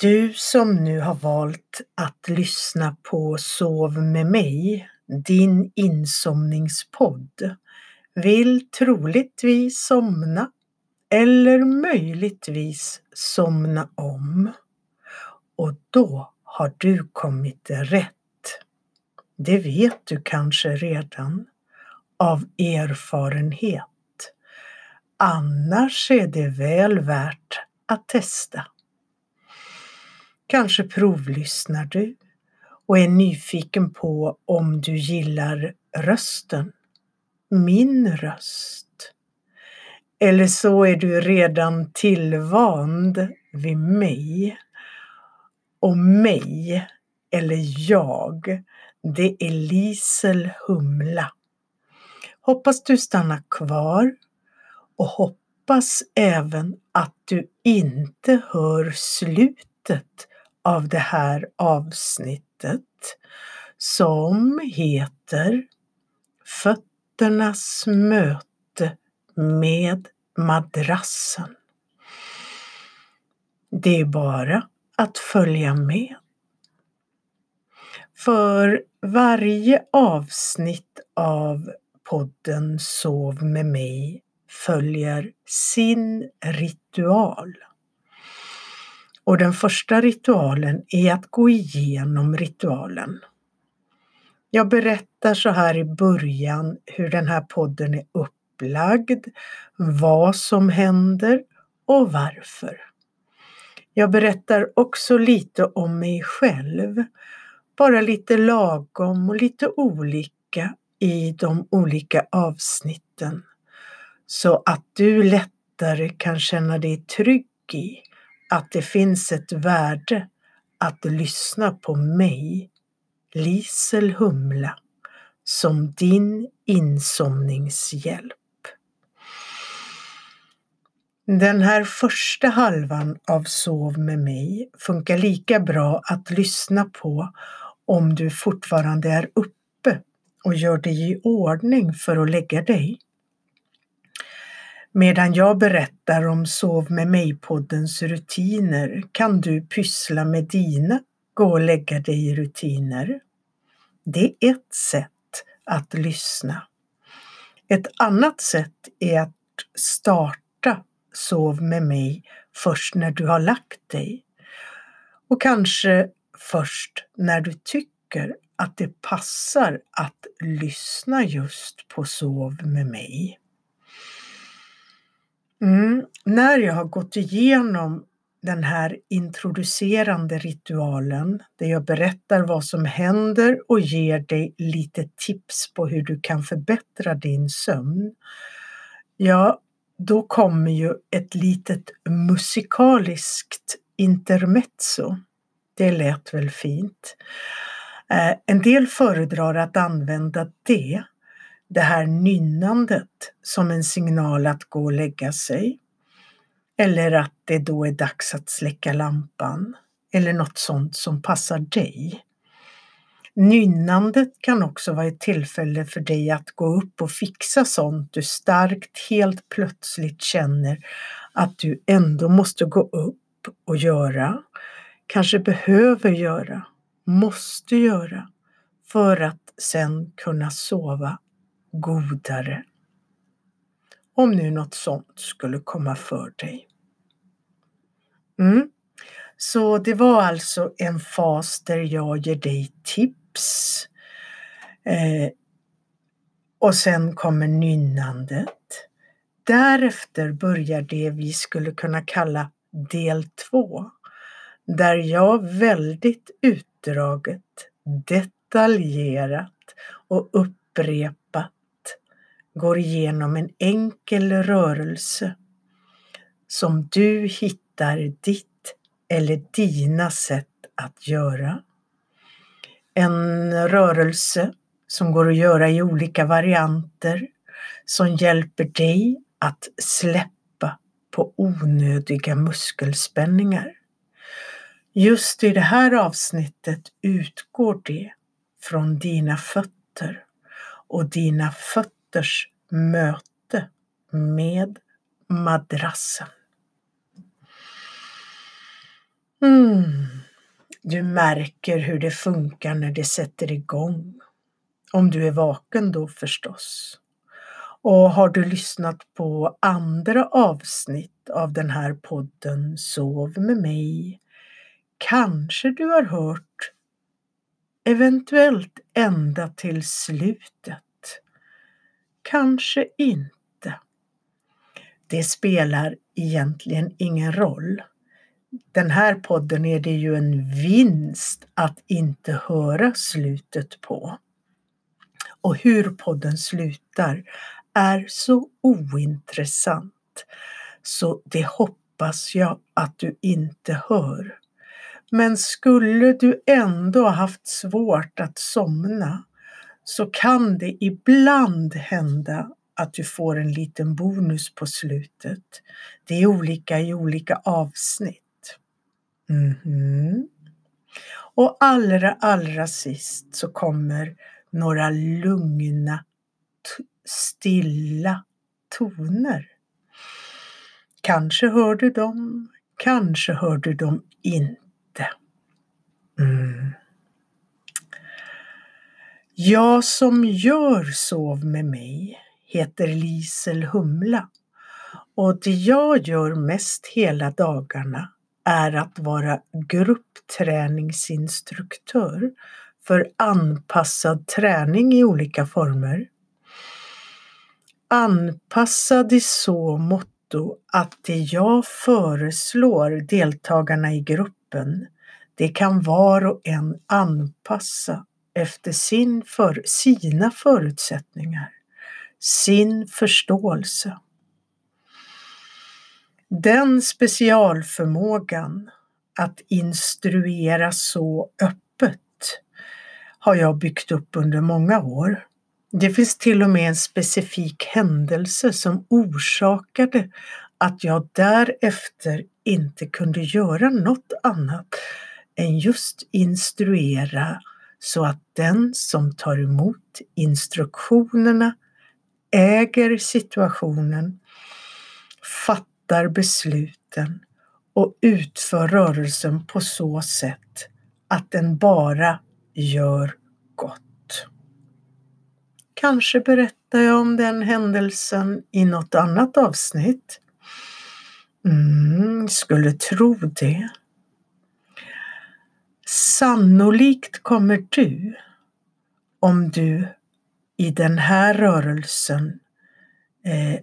Du som nu har valt att lyssna på Sov med mig, din insomningspodd, vill troligtvis somna eller möjligtvis somna om. Och då har du kommit rätt. Det vet du kanske redan av erfarenhet. Annars är det väl värt att testa. Kanske provlyssnar du och är nyfiken på om du gillar rösten. Min röst. Eller så är du redan tillvand vid mig. Och mig, eller jag, det är Lisel Humla. Hoppas du stannar kvar och hoppas även att du inte hör slutet av det här avsnittet som heter Fötternas möte med madrassen. Det är bara att följa med. För varje avsnitt av podden Sov med mig följer sin ritual. Och den första ritualen är att gå igenom ritualen. Jag berättar så här i början hur den här podden är upplagd, vad som händer och varför. Jag berättar också lite om mig själv, bara lite lagom och lite olika i de olika avsnitten så att du lättare kan känna dig trygg i att det finns ett värde att lyssna på mig, Lisel Humla, som din insomningshjälp. Den här första halvan av Sov med mig funkar lika bra att lyssna på om du fortfarande är uppe och gör dig i ordning för att lägga dig. Medan jag berättar om Sov med mig-poddens rutiner kan du pyssla med dina gå och lägga dig i rutiner. Det är ett sätt att lyssna. Ett annat sätt är att starta Sov med mig först när du har lagt dig. Och kanske först när du tycker att det passar att lyssna just på Sov med mig. När jag har gått igenom den här introducerande ritualen där jag berättar vad som händer och ger dig lite tips på hur du kan förbättra din sömn. Ja, då kommer ju ett litet musikaliskt intermezzo. Det lät väl fint. Eh, en del föredrar att använda det det här nynnandet som en signal att gå och lägga sig. Eller att det då är dags att släcka lampan. Eller något sånt som passar dig. Nynnandet kan också vara ett tillfälle för dig att gå upp och fixa sånt du starkt helt plötsligt känner att du ändå måste gå upp och göra. Kanske behöver göra, måste göra för att sen kunna sova godare. Om nu något sånt skulle komma för dig. Mm. Så det var alltså en fas där jag ger dig tips. Eh, och sen kommer nynnandet. Därefter börjar det vi skulle kunna kalla del två. Där jag väldigt utdraget, detaljerat och upprepat går igenom en enkel rörelse som du hittar ditt eller dina sätt att göra. En rörelse som går att göra i olika varianter som hjälper dig att släppa på onödiga muskelspänningar. Just i det här avsnittet utgår det från dina fötter och dina fötter dotters möte med madrassen. Mm. Du märker hur det funkar när det sätter igång. Om du är vaken då förstås. Och har du lyssnat på andra avsnitt av den här podden Sov med mig kanske du har hört eventuellt ända till slutet. Kanske inte. Det spelar egentligen ingen roll. Den här podden är det ju en vinst att inte höra slutet på. Och hur podden slutar är så ointressant så det hoppas jag att du inte hör. Men skulle du ändå haft svårt att somna så kan det ibland hända att du får en liten bonus på slutet. Det är olika i olika avsnitt. Mm -hmm. Och allra, allra sist så kommer några lugna, stilla toner. Kanske hör du dem, kanske hör du dem inte. Mm. Jag som gör Sov med mig heter Lisel Humla och det jag gör mest hela dagarna är att vara gruppträningsinstruktör för anpassad träning i olika former. Anpassad i så motto att det jag föreslår deltagarna i gruppen, det kan var och en anpassa efter sin för, sina förutsättningar, sin förståelse. Den specialförmågan att instruera så öppet har jag byggt upp under många år. Det finns till och med en specifik händelse som orsakade att jag därefter inte kunde göra något annat än just instruera så att den som tar emot instruktionerna äger situationen, fattar besluten och utför rörelsen på så sätt att den bara gör gott. Kanske berättar jag om den händelsen i något annat avsnitt. Mm, skulle tro det. Sannolikt kommer du, om du i den här rörelsen eh,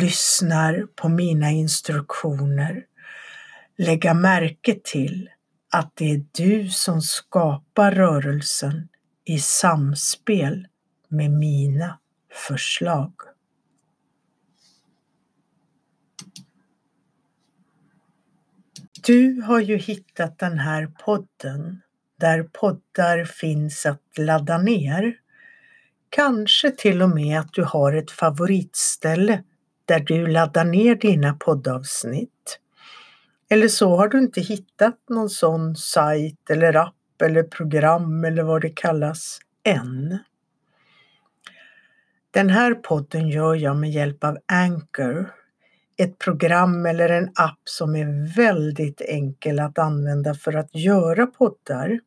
lyssnar på mina instruktioner, lägga märke till att det är du som skapar rörelsen i samspel med mina förslag. Du har ju hittat den här podden där poddar finns att ladda ner. Kanske till och med att du har ett favoritställe där du laddar ner dina poddavsnitt. Eller så har du inte hittat någon sån sajt eller app eller program eller vad det kallas än. Den här podden gör jag med hjälp av Anchor ett program eller en app som är väldigt enkel att använda för att göra poddar.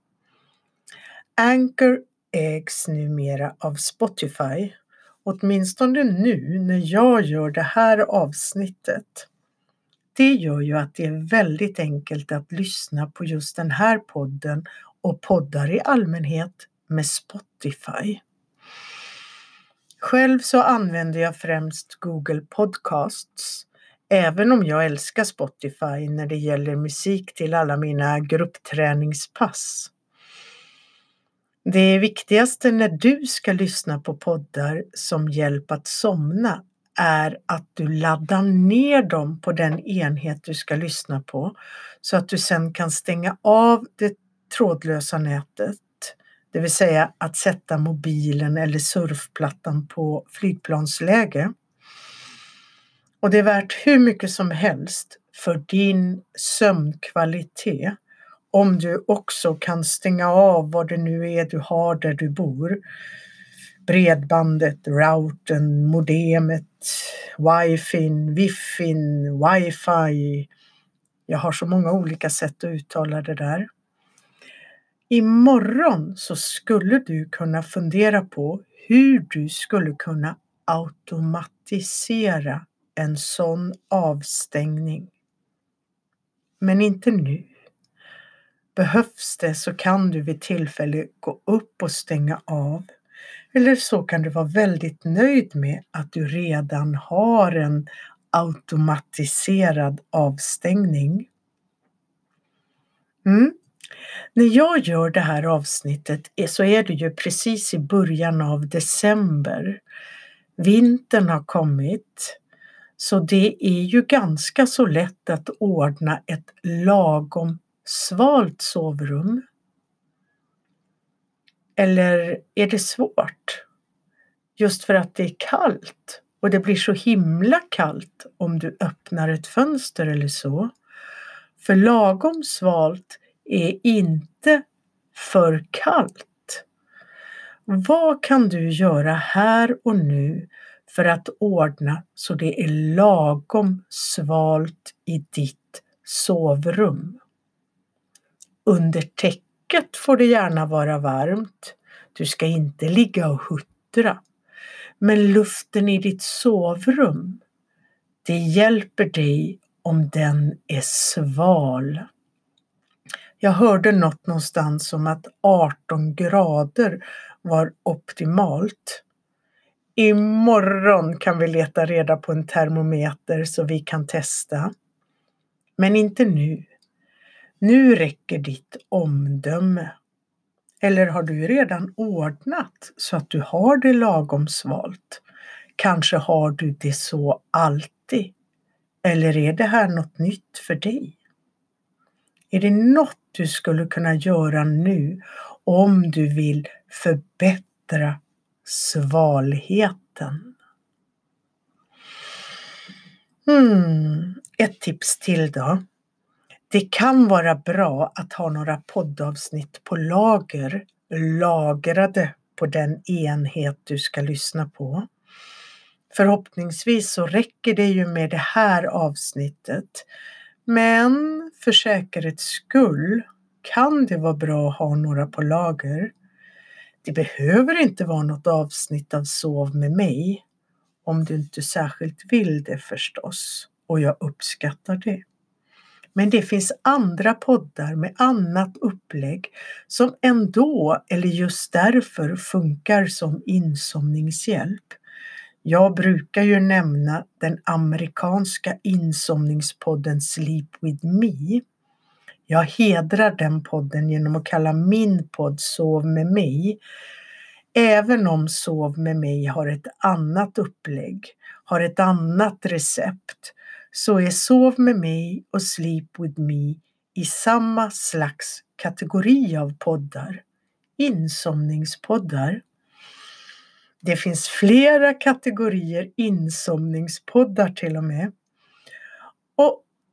Anchor ägs numera av Spotify, åtminstone nu när jag gör det här avsnittet. Det gör ju att det är väldigt enkelt att lyssna på just den här podden och poddar i allmänhet med Spotify. Själv så använder jag främst Google Podcasts Även om jag älskar Spotify när det gäller musik till alla mina gruppträningspass. Det viktigaste när du ska lyssna på poddar som hjälp att somna är att du laddar ner dem på den enhet du ska lyssna på så att du sen kan stänga av det trådlösa nätet, det vill säga att sätta mobilen eller surfplattan på flygplansläge. Och det är värt hur mycket som helst för din sömnkvalitet om du också kan stänga av vad det nu är du har där du bor. Bredbandet, routern, modemet, wifin, wiffin, wifi, Jag har så många olika sätt att uttala det där. Imorgon så skulle du kunna fundera på hur du skulle kunna automatisera en sån avstängning. Men inte nu. Behövs det så kan du vid tillfälle gå upp och stänga av. Eller så kan du vara väldigt nöjd med att du redan har en automatiserad avstängning. Mm. När jag gör det här avsnittet så är det ju precis i början av december. Vintern har kommit. Så det är ju ganska så lätt att ordna ett lagom svalt sovrum. Eller är det svårt? Just för att det är kallt och det blir så himla kallt om du öppnar ett fönster eller så. För lagom svalt är inte för kallt. Vad kan du göra här och nu för att ordna så det är lagom svalt i ditt sovrum? Under täcket får det gärna vara varmt. Du ska inte ligga och huttra. Men luften i ditt sovrum, det hjälper dig om den är sval. Jag hörde något någonstans om att 18 grader var optimalt. Imorgon kan vi leta reda på en termometer så vi kan testa. Men inte nu. Nu räcker ditt omdöme. Eller har du redan ordnat så att du har det lagom svalt? Kanske har du det så alltid? Eller är det här något nytt för dig? Är det något du skulle kunna göra nu om du vill förbättra svalheten? Mm, ett tips till då. Det kan vara bra att ha några poddavsnitt på lager, lagrade på den enhet du ska lyssna på. Förhoppningsvis så räcker det ju med det här avsnittet. Men för säkerhets skull kan det vara bra att ha några på lager. Det behöver inte vara något avsnitt av Sov med mig. Om du inte särskilt vill det förstås. Och jag uppskattar det. Men det finns andra poddar med annat upplägg som ändå, eller just därför, funkar som insomningshjälp. Jag brukar ju nämna den amerikanska insomningspodden Sleep with me. Jag hedrar den podden genom att kalla min podd Sov med mig. Även om Sov med mig har ett annat upplägg, har ett annat recept, så är Sov med mig och Sleep with me i samma slags kategori av poddar. Insomningspoddar. Det finns flera kategorier insomningspoddar till och med.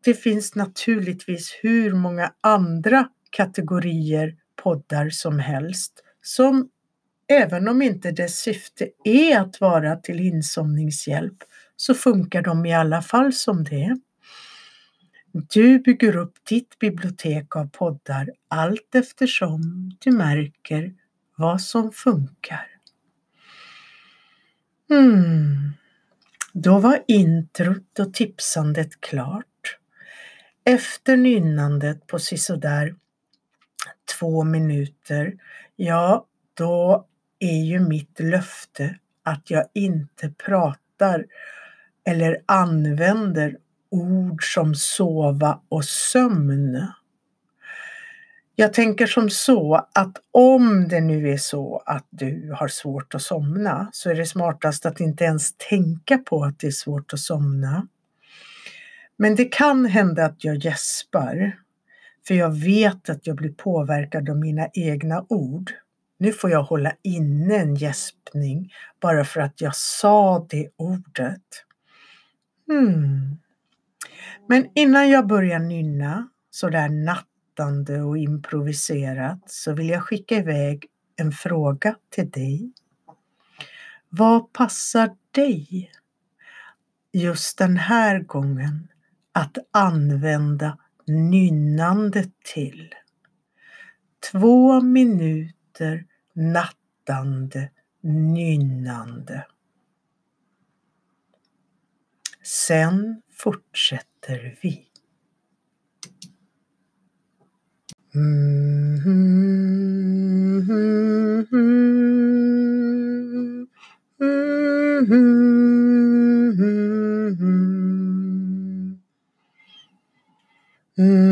Det finns naturligtvis hur många andra kategorier poddar som helst som även om inte dess syfte är att vara till insomningshjälp så funkar de i alla fall som det. Du bygger upp ditt bibliotek av poddar allt eftersom du märker vad som funkar. Mm. Då var introt och tipsandet klart. Efter nynnandet på sisådär två minuter, ja, då är ju mitt löfte att jag inte pratar eller använder ord som sova och sömn. Jag tänker som så att om det nu är så att du har svårt att somna så är det smartast att inte ens tänka på att det är svårt att somna. Men det kan hända att jag gäspar, för jag vet att jag blir påverkad av mina egna ord. Nu får jag hålla inne en gäspning bara för att jag sa det ordet. Hmm. Men innan jag börjar nynna sådär nattande och improviserat så vill jag skicka iväg en fråga till dig. Vad passar dig just den här gången att använda nynnandet till. Två minuter nattande nynnande. Sen fortsätter vi. Mm -hmm, mm -hmm, mm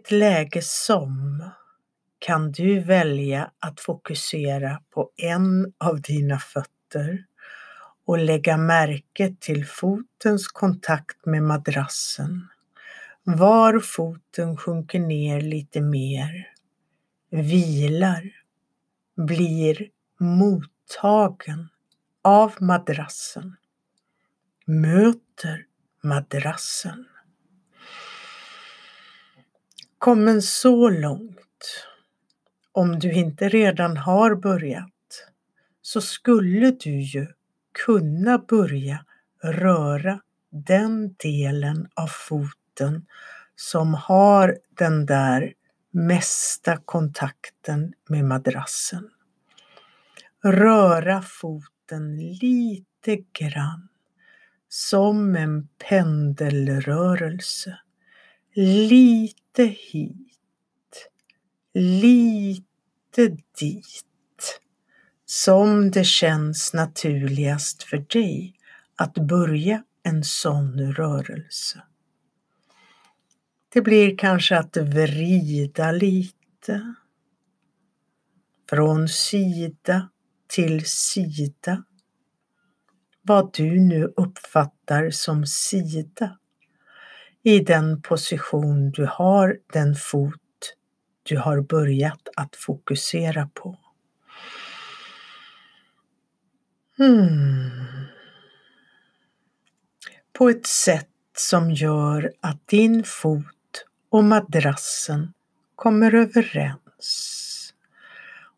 vilket läge som kan du välja att fokusera på en av dina fötter och lägga märke till fotens kontakt med madrassen. Var foten sjunker ner lite mer, vilar, blir mottagen av madrassen, möter madrassen. Kommen så långt, om du inte redan har börjat, så skulle du ju kunna börja röra den delen av foten som har den där mesta kontakten med madrassen. Röra foten lite grann som en pendelrörelse. Lite lite hit, lite dit som det känns naturligast för dig att börja en sån rörelse. Det blir kanske att vrida lite från sida till sida. Vad du nu uppfattar som sida i den position du har den fot du har börjat att fokusera på. Hmm. På ett sätt som gör att din fot och madrassen kommer överens.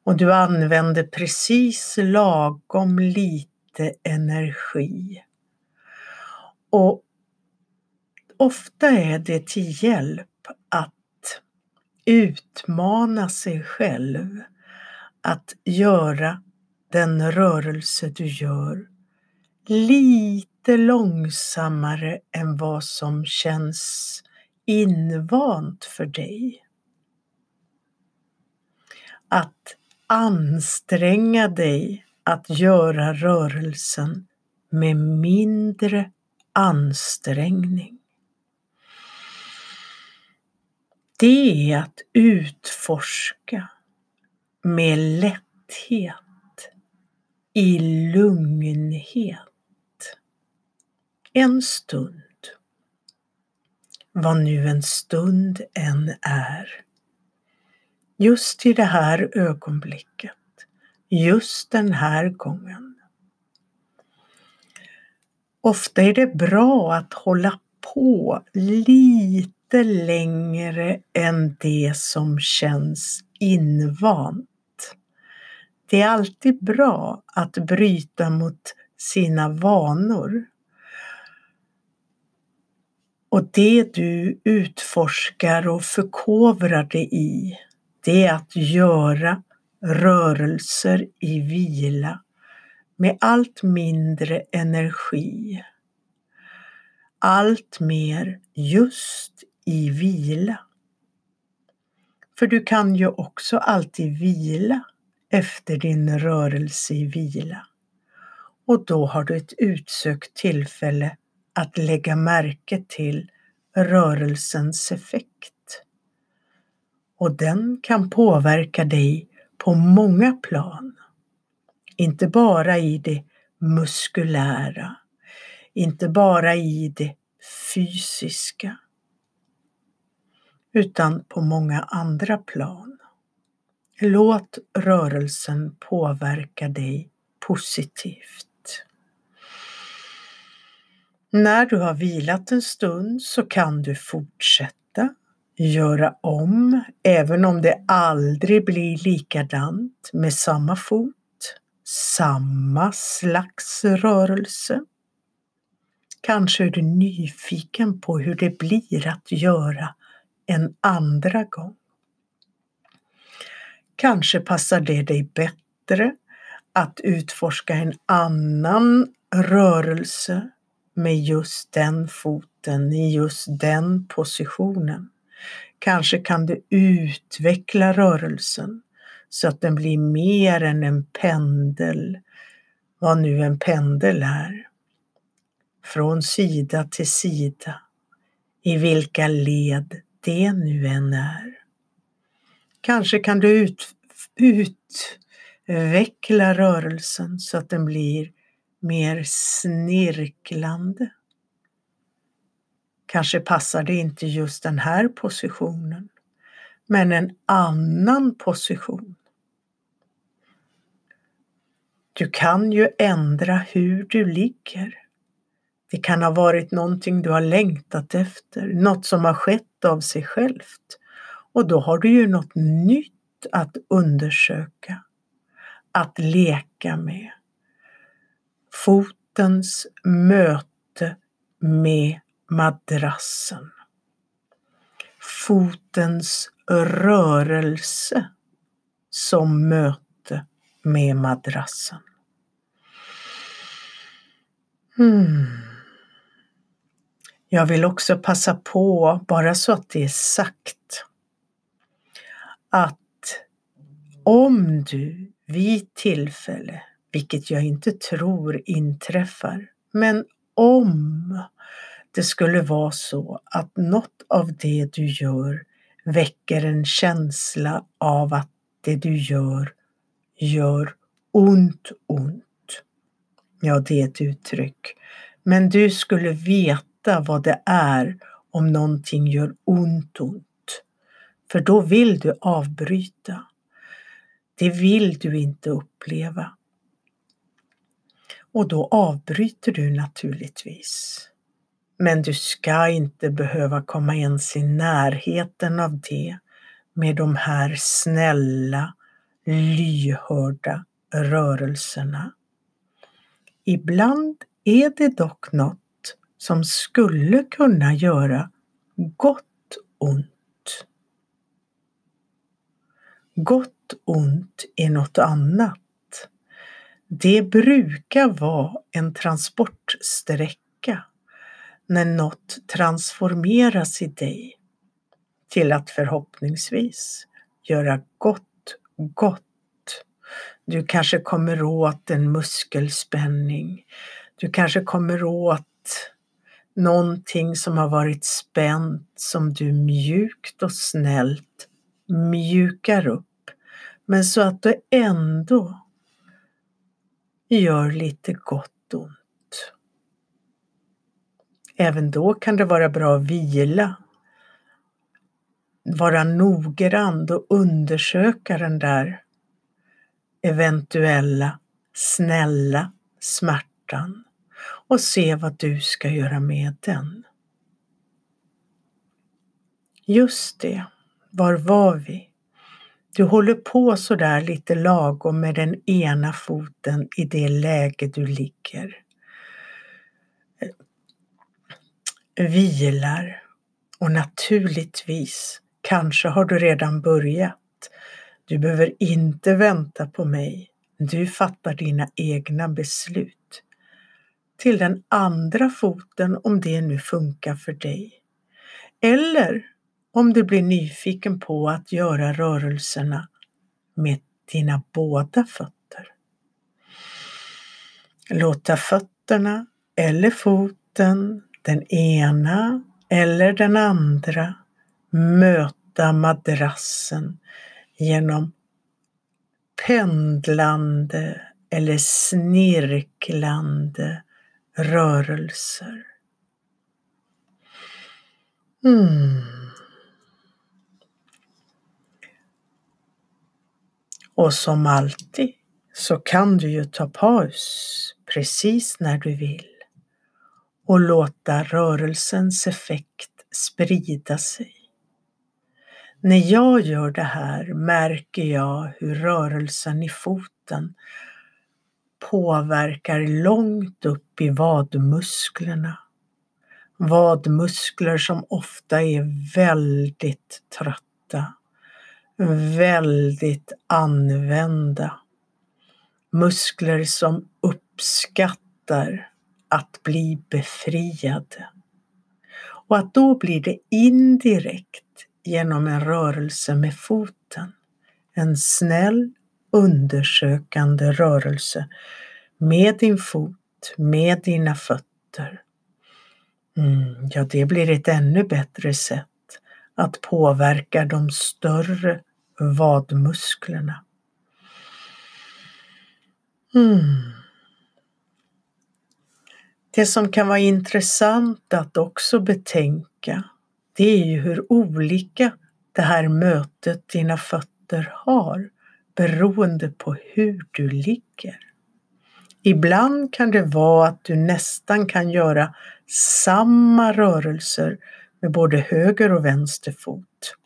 Och du använder precis lagom lite energi. Och ofta är det till hjälp att utmana sig själv att göra den rörelse du gör lite långsammare än vad som känns invant för dig. Att anstränga dig att göra rörelsen med mindre ansträngning. Det är att utforska med lätthet, i lugnhet, en stund. Vad nu en stund än är. Just i det här ögonblicket, just den här gången. Ofta är det bra att hålla på lite längre än det som känns invant. Det är alltid bra att bryta mot sina vanor. Och det du utforskar och förkovrar dig i, det är att göra rörelser i vila med allt mindre energi. Allt mer just i vila. För du kan ju också alltid vila efter din rörelse i vila. Och då har du ett utsökt tillfälle att lägga märke till rörelsens effekt. Och den kan påverka dig på många plan. Inte bara i det muskulära, inte bara i det fysiska, utan på många andra plan. Låt rörelsen påverka dig positivt. När du har vilat en stund så kan du fortsätta göra om, även om det aldrig blir likadant med samma fot, samma slags rörelse. Kanske är du nyfiken på hur det blir att göra en andra gång. Kanske passar det dig bättre att utforska en annan rörelse med just den foten i just den positionen. Kanske kan du utveckla rörelsen så att den blir mer än en pendel, vad nu en pendel är. Från sida till sida, i vilka led det nu än är. Kanske kan du ut, utveckla rörelsen så att den blir mer snirklande. Kanske passar det inte just den här positionen, men en annan position. Du kan ju ändra hur du ligger. Det kan ha varit någonting du har längtat efter, något som har skett av sig självt. Och då har du ju något nytt att undersöka, att leka med. Fotens möte med madrassen. Fotens rörelse som möte med madrassen. Hmm. Jag vill också passa på, bara så att det är sagt, att om du vid tillfälle, vilket jag inte tror inträffar, men om det skulle vara så att något av det du gör väcker en känsla av att det du gör gör ont ont. Ja, det är ett uttryck. Men du skulle veta vad det är om någonting gör ont ont. För då vill du avbryta. Det vill du inte uppleva. Och då avbryter du naturligtvis. Men du ska inte behöva komma ens i närheten av det med de här snälla, lyhörda rörelserna. Ibland är det dock något som skulle kunna göra gott ont. Gott ont är något annat. Det brukar vara en transportsträcka när något transformeras i dig till att förhoppningsvis göra gott gott. Du kanske kommer åt en muskelspänning. Du kanske kommer åt någonting som har varit spänt som du mjukt och snällt mjukar upp men så att det ändå gör lite gott ont. Även då kan det vara bra att vila. Vara noggrann och undersöka den där eventuella snälla smärtan och se vad du ska göra med den. Just det, var var vi? Du håller på sådär lite lagom med den ena foten i det läge du ligger. Eh, vilar och naturligtvis, kanske har du redan börjat. Du behöver inte vänta på mig. Du fattar dina egna beslut. Till den andra foten om det nu funkar för dig. Eller om du blir nyfiken på att göra rörelserna med dina båda fötter. Låta fötterna eller foten, den ena eller den andra, möta madrassen genom pendlande eller snirklande rörelser. Mm. Och som alltid så kan du ju ta paus precis när du vill och låta rörelsens effekt sprida sig. När jag gör det här märker jag hur rörelsen i foten påverkar långt upp i vadmusklerna. Vadmuskler som ofta är väldigt trötta väldigt använda. Muskler som uppskattar att bli befriade. Och att då blir det indirekt genom en rörelse med foten. En snäll undersökande rörelse med din fot, med dina fötter. Mm, ja, det blir ett ännu bättre sätt att påverka de större vadmusklerna. Mm. Det som kan vara intressant att också betänka det är ju hur olika det här mötet dina fötter har beroende på hur du ligger. Ibland kan det vara att du nästan kan göra samma rörelser med både höger och vänster fot.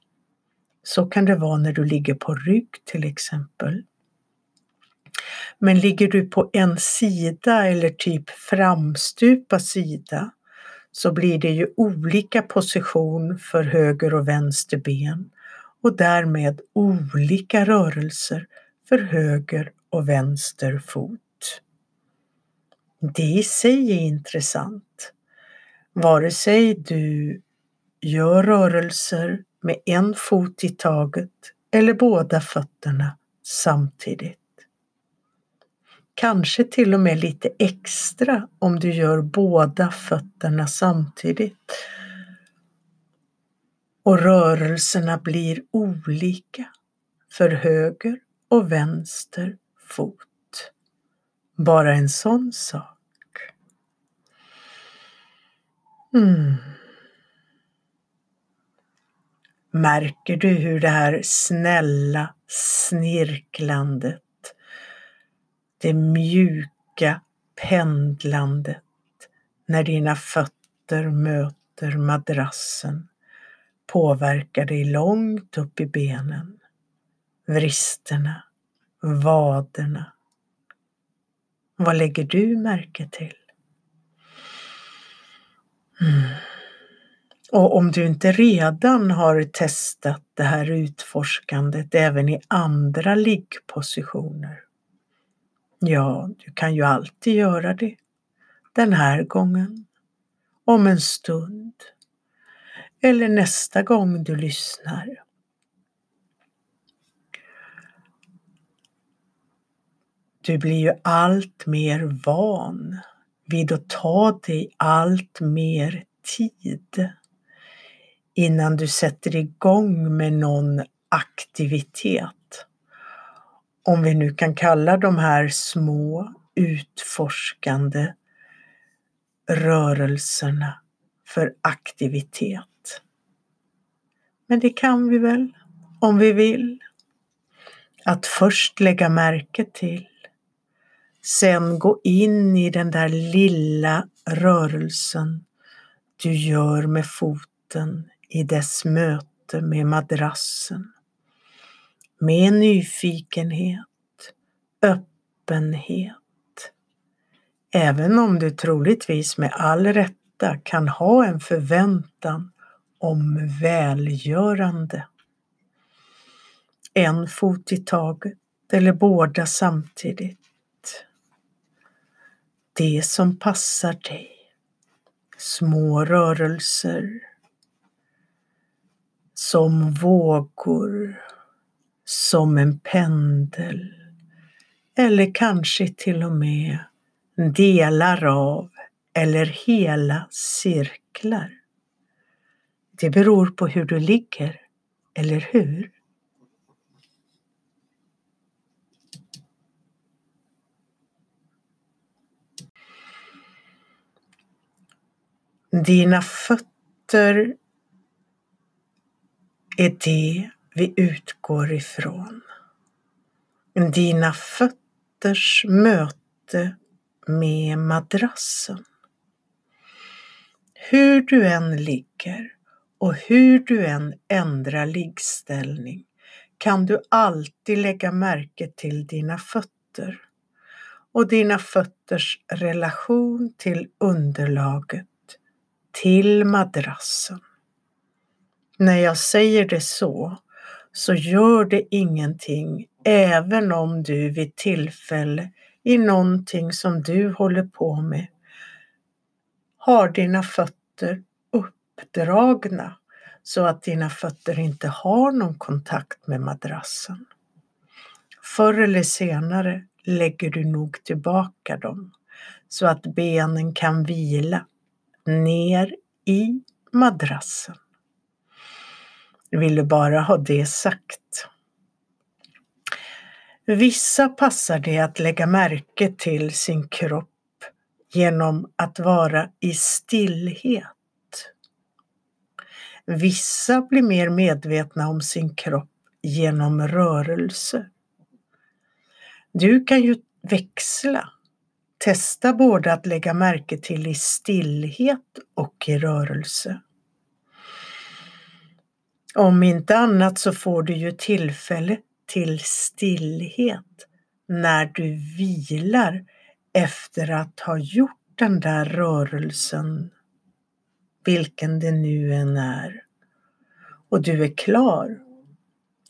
Så kan det vara när du ligger på rygg till exempel. Men ligger du på en sida eller typ framstupa sida så blir det ju olika position för höger och vänster ben och därmed olika rörelser för höger och vänster fot. Det i sig är intressant. Vare sig du Gör rörelser med en fot i taget eller båda fötterna samtidigt. Kanske till och med lite extra om du gör båda fötterna samtidigt. Och rörelserna blir olika för höger och vänster fot. Bara en sån sak. Mm. Märker du hur det här snälla snirklandet, det mjuka pendlandet när dina fötter möter madrassen påverkar dig långt upp i benen, vristerna, vaderna. Vad lägger du märke till? Mm. Och om du inte redan har testat det här utforskandet även i andra liggpositioner, ja, du kan ju alltid göra det den här gången, om en stund eller nästa gång du lyssnar. Du blir ju allt mer van vid att ta dig allt mer tid innan du sätter igång med någon aktivitet. Om vi nu kan kalla de här små utforskande rörelserna för aktivitet. Men det kan vi väl, om vi vill. Att först lägga märke till, sen gå in i den där lilla rörelsen du gör med foten i dess möte med madrassen. Med nyfikenhet, öppenhet. Även om du troligtvis med all rätta kan ha en förväntan om välgörande. En fot i taget eller båda samtidigt. Det som passar dig. Små rörelser som vågor, som en pendel eller kanske till och med delar av eller hela cirklar. Det beror på hur du ligger, eller hur? Dina fötter är det vi utgår ifrån. Dina fötters möte med madrassen. Hur du än ligger och hur du än ändrar liggställning kan du alltid lägga märke till dina fötter och dina fötters relation till underlaget, till madrassen. När jag säger det så, så gör det ingenting även om du vid tillfälle i någonting som du håller på med har dina fötter uppdragna så att dina fötter inte har någon kontakt med madrassen. Förr eller senare lägger du nog tillbaka dem så att benen kan vila ner i madrassen. Jag ville bara ha det sagt. Vissa passar det att lägga märke till sin kropp genom att vara i stillhet. Vissa blir mer medvetna om sin kropp genom rörelse. Du kan ju växla. Testa både att lägga märke till i stillhet och i rörelse. Om inte annat så får du ju tillfälle till stillhet när du vilar efter att ha gjort den där rörelsen, vilken det nu än är. Och du är klar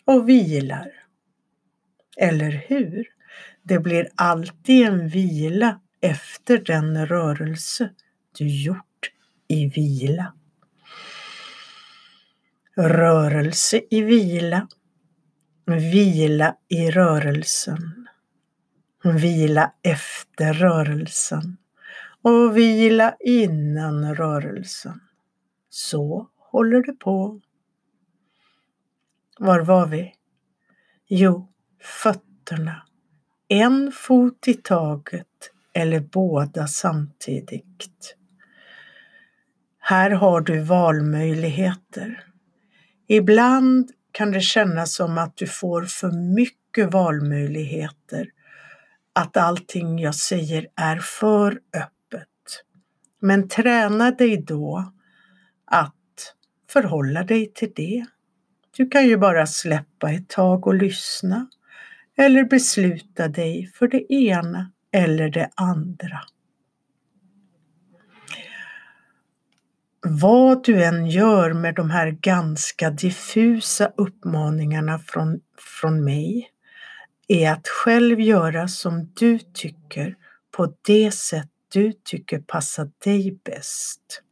och vilar. Eller hur? Det blir alltid en vila efter den rörelse du gjort i vila. Rörelse i vila Vila i rörelsen. Vila efter rörelsen och vila innan rörelsen. Så håller det på. Var var vi? Jo, fötterna. En fot i taget eller båda samtidigt. Här har du valmöjligheter. Ibland kan det kännas som att du får för mycket valmöjligheter, att allting jag säger är för öppet. Men träna dig då att förhålla dig till det. Du kan ju bara släppa ett tag och lyssna eller besluta dig för det ena eller det andra. vad du än gör med de här ganska diffusa uppmaningarna från, från mig är att själv göra som du tycker på det sätt du tycker passar dig bäst.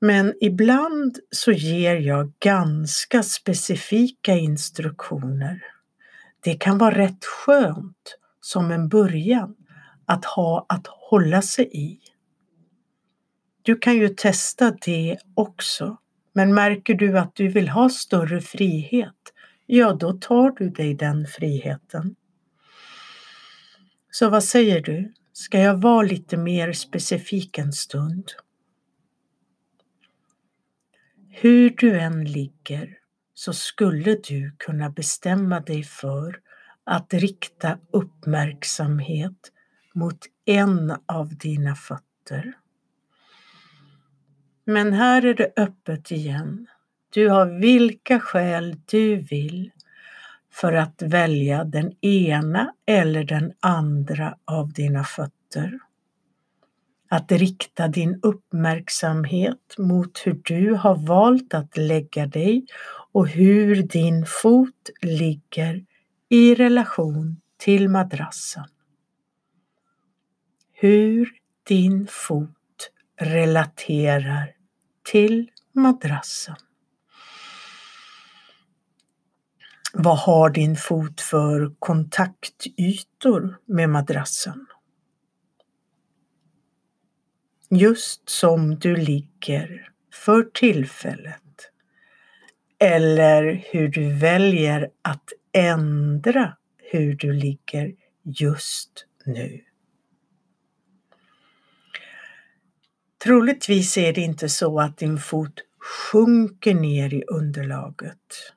Men ibland så ger jag ganska specifika instruktioner. Det kan vara rätt skönt som en början att ha att hålla sig i. Du kan ju testa det också, men märker du att du vill ha större frihet, ja då tar du dig den friheten. Så vad säger du? Ska jag vara lite mer specifik en stund? Hur du än ligger så skulle du kunna bestämma dig för att rikta uppmärksamhet mot en av dina fötter. Men här är det öppet igen. Du har vilka skäl du vill för att välja den ena eller den andra av dina fötter. Att rikta din uppmärksamhet mot hur du har valt att lägga dig och hur din fot ligger i relation till madrassen. Hur din fot relaterar till madrassen. Vad har din fot för kontaktytor med madrassen? Just som du ligger för tillfället. Eller hur du väljer att ändra hur du ligger just nu. Troligtvis är det inte så att din fot sjunker ner i underlaget.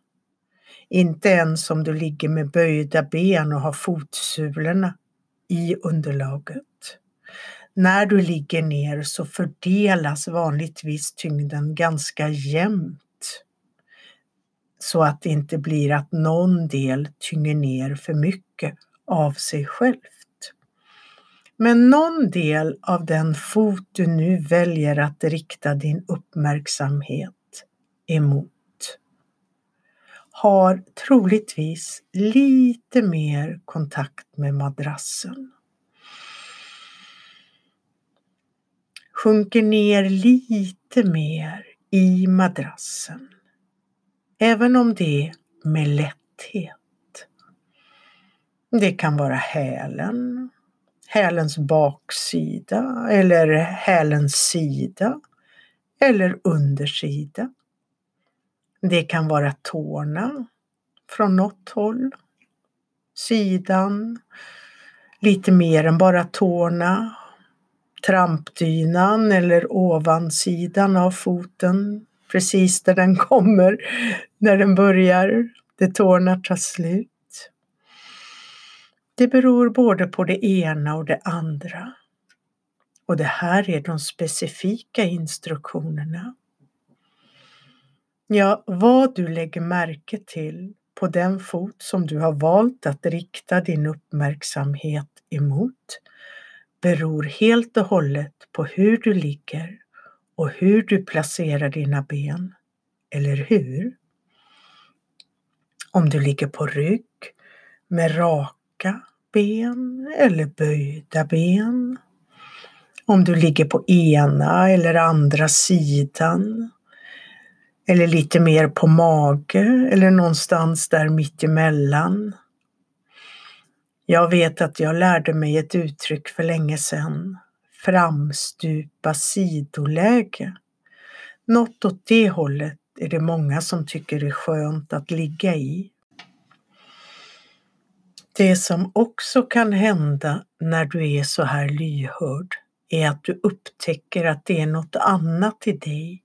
Inte ens om du ligger med böjda ben och har fotsulorna i underlaget. När du ligger ner så fördelas vanligtvis tyngden ganska jämnt så att det inte blir att någon del tynger ner för mycket av sig självt. Men någon del av den fot du nu väljer att rikta din uppmärksamhet emot har troligtvis lite mer kontakt med madrassen. Sjunker ner lite mer i madrassen. Även om det är med lätthet. Det kan vara hälen, hälens baksida eller hälens sida eller undersida. Det kan vara tårna från något håll, sidan, lite mer än bara tårna, trampdynan eller ovansidan av foten, precis där den kommer när den börjar, där tårna tar slut. Det beror både på det ena och det andra. Och det här är de specifika instruktionerna. Ja, vad du lägger märke till på den fot som du har valt att rikta din uppmärksamhet emot beror helt och hållet på hur du ligger och hur du placerar dina ben. Eller hur? Om du ligger på rygg med raka ben eller böjda ben. Om du ligger på ena eller andra sidan eller lite mer på mage eller någonstans där mittemellan. Jag vet att jag lärde mig ett uttryck för länge sedan. Framstupa sidoläge. Något åt det hållet är det många som tycker är skönt att ligga i. Det som också kan hända när du är så här lyhörd är att du upptäcker att det är något annat i dig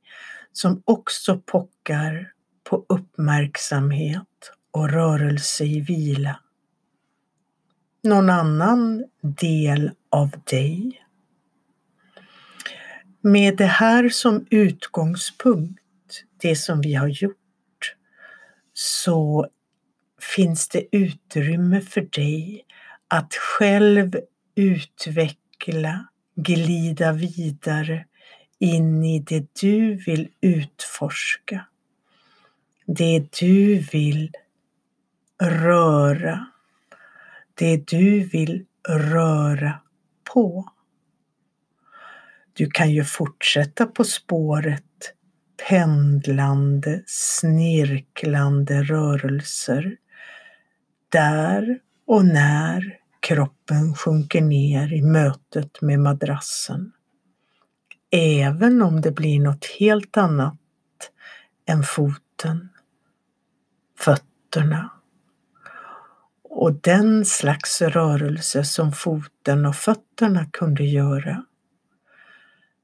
som också pockar på uppmärksamhet och rörelse i vila. Någon annan del av dig. Med det här som utgångspunkt, det som vi har gjort, så finns det utrymme för dig att själv utveckla, glida vidare in i det du vill utforska. Det du vill röra. Det du vill röra på. Du kan ju fortsätta på spåret pendlande, snirklande rörelser där och när kroppen sjunker ner i mötet med madrassen. Även om det blir något helt annat än foten, fötterna och den slags rörelse som foten och fötterna kunde göra.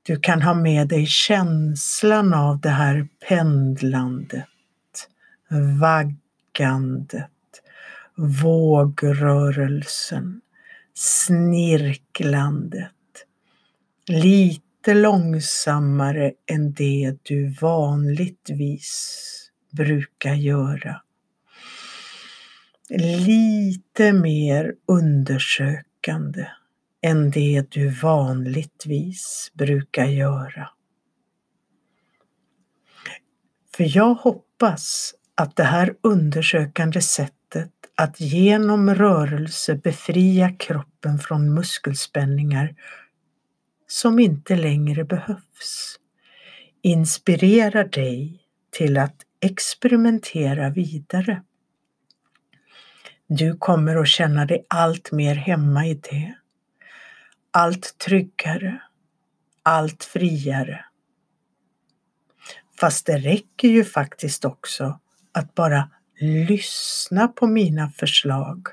Du kan ha med dig känslan av det här pendlandet, vaggandet, vågrörelsen, snirklandet. Lite långsammare än det du vanligtvis brukar göra. Lite mer undersökande än det du vanligtvis brukar göra. För jag hoppas att det här undersökande sättet att genom rörelse befria kroppen från muskelspänningar som inte längre behövs inspirerar dig till att experimentera vidare. Du kommer att känna dig allt mer hemma i det. Allt tryggare, allt friare. Fast det räcker ju faktiskt också att bara lyssna på mina förslag,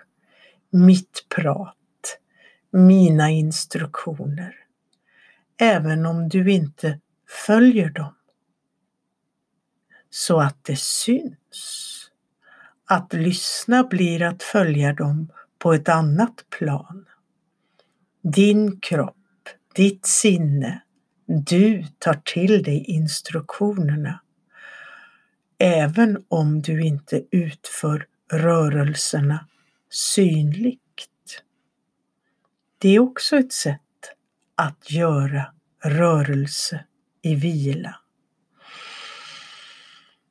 mitt prat, mina instruktioner. Även om du inte följer dem. Så att det syns. Att lyssna blir att följa dem på ett annat plan. Din kropp, ditt sinne, du tar till dig instruktionerna. Även om du inte utför rörelserna synligt. Det är också ett sätt att göra rörelse i vila.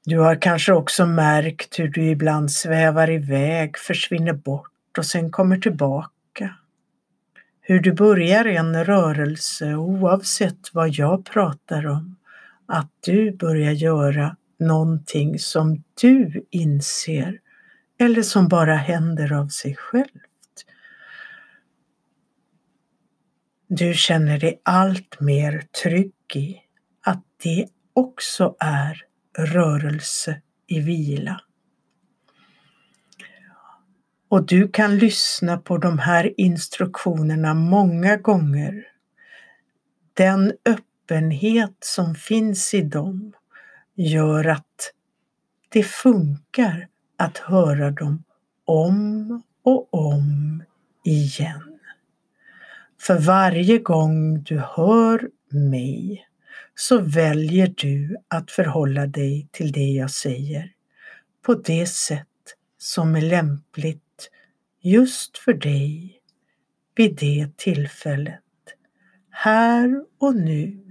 Du har kanske också märkt hur du ibland svävar iväg, försvinner bort och sen kommer tillbaka. Hur du börjar en rörelse oavsett vad jag pratar om, att du börjar göra någonting som du inser eller som bara händer av sig självt. Du känner dig allt mer trygg i att det också är rörelse i vila. Och du kan lyssna på de här instruktionerna många gånger. Den öppenhet som finns i dem gör att det funkar att höra dem om och om igen. För varje gång du hör mig så väljer du att förhålla dig till det jag säger. På det sätt som är lämpligt just för dig vid det tillfället, här och nu.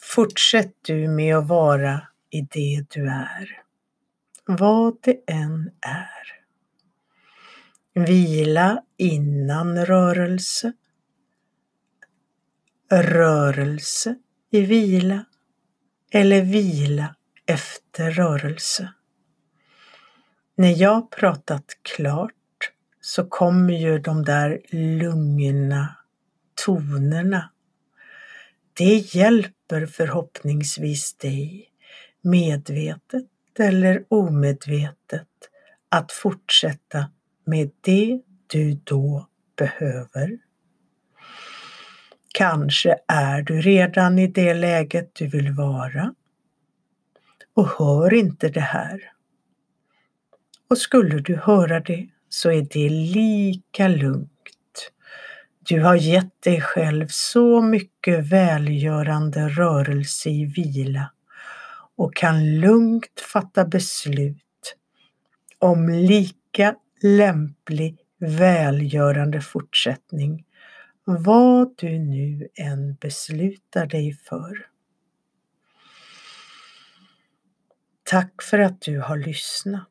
Fortsätt du med att vara i det du är vad det än är. Vila innan rörelse. Rörelse i vila eller vila efter rörelse. När jag pratat klart så kommer ju de där lugna tonerna. Det hjälper förhoppningsvis dig medvetet eller omedvetet att fortsätta med det du då behöver. Kanske är du redan i det läget du vill vara och hör inte det här. Och skulle du höra det så är det lika lugnt. Du har gett dig själv så mycket välgörande rörelse i vila och kan lugnt fatta beslut om lika lämplig välgörande fortsättning vad du nu än beslutar dig för. Tack för att du har lyssnat.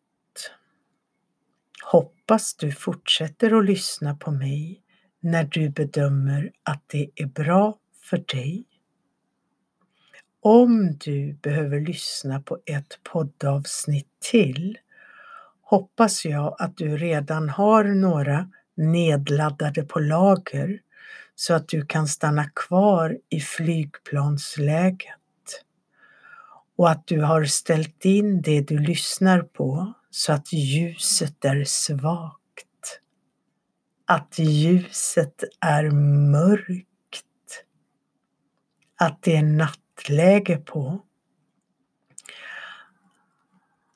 Hoppas du fortsätter att lyssna på mig när du bedömer att det är bra för dig. Om du behöver lyssna på ett poddavsnitt till hoppas jag att du redan har några nedladdade på lager så att du kan stanna kvar i flygplansläget och att du har ställt in det du lyssnar på så att ljuset är svagt. Att ljuset är mörkt. Att det är natt läge på.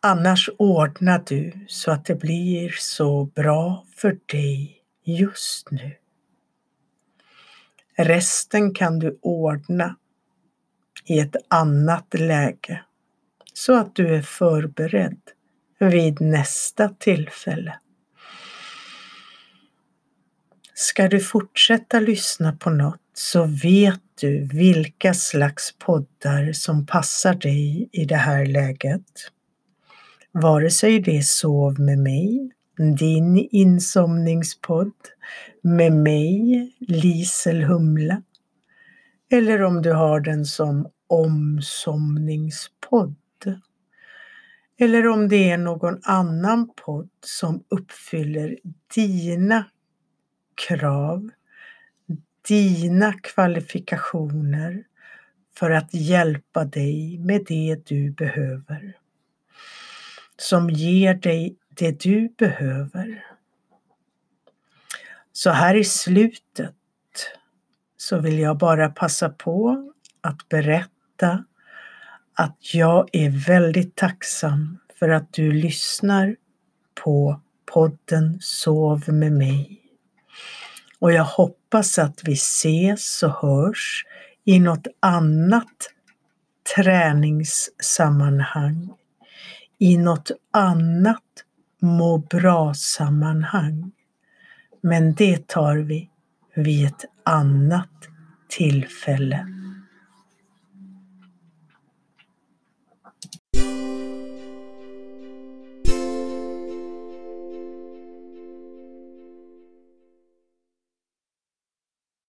Annars ordnar du så att det blir så bra för dig just nu. Resten kan du ordna i ett annat läge så att du är förberedd vid nästa tillfälle. Ska du fortsätta lyssna på något så vet du vilka slags poddar som passar dig i det här läget. Vare sig det är Sov med mig, din insomningspodd, med mig, Lisel Humla, eller om du har den som omsomningspodd. Eller om det är någon annan podd som uppfyller dina krav, dina kvalifikationer för att hjälpa dig med det du behöver. Som ger dig det du behöver. Så här i slutet så vill jag bara passa på att berätta att jag är väldigt tacksam för att du lyssnar på podden Sov med mig. Och jag hoppas att vi ses och hörs i något annat träningssammanhang, i något annat må bra-sammanhang. Men det tar vi vid ett annat tillfälle.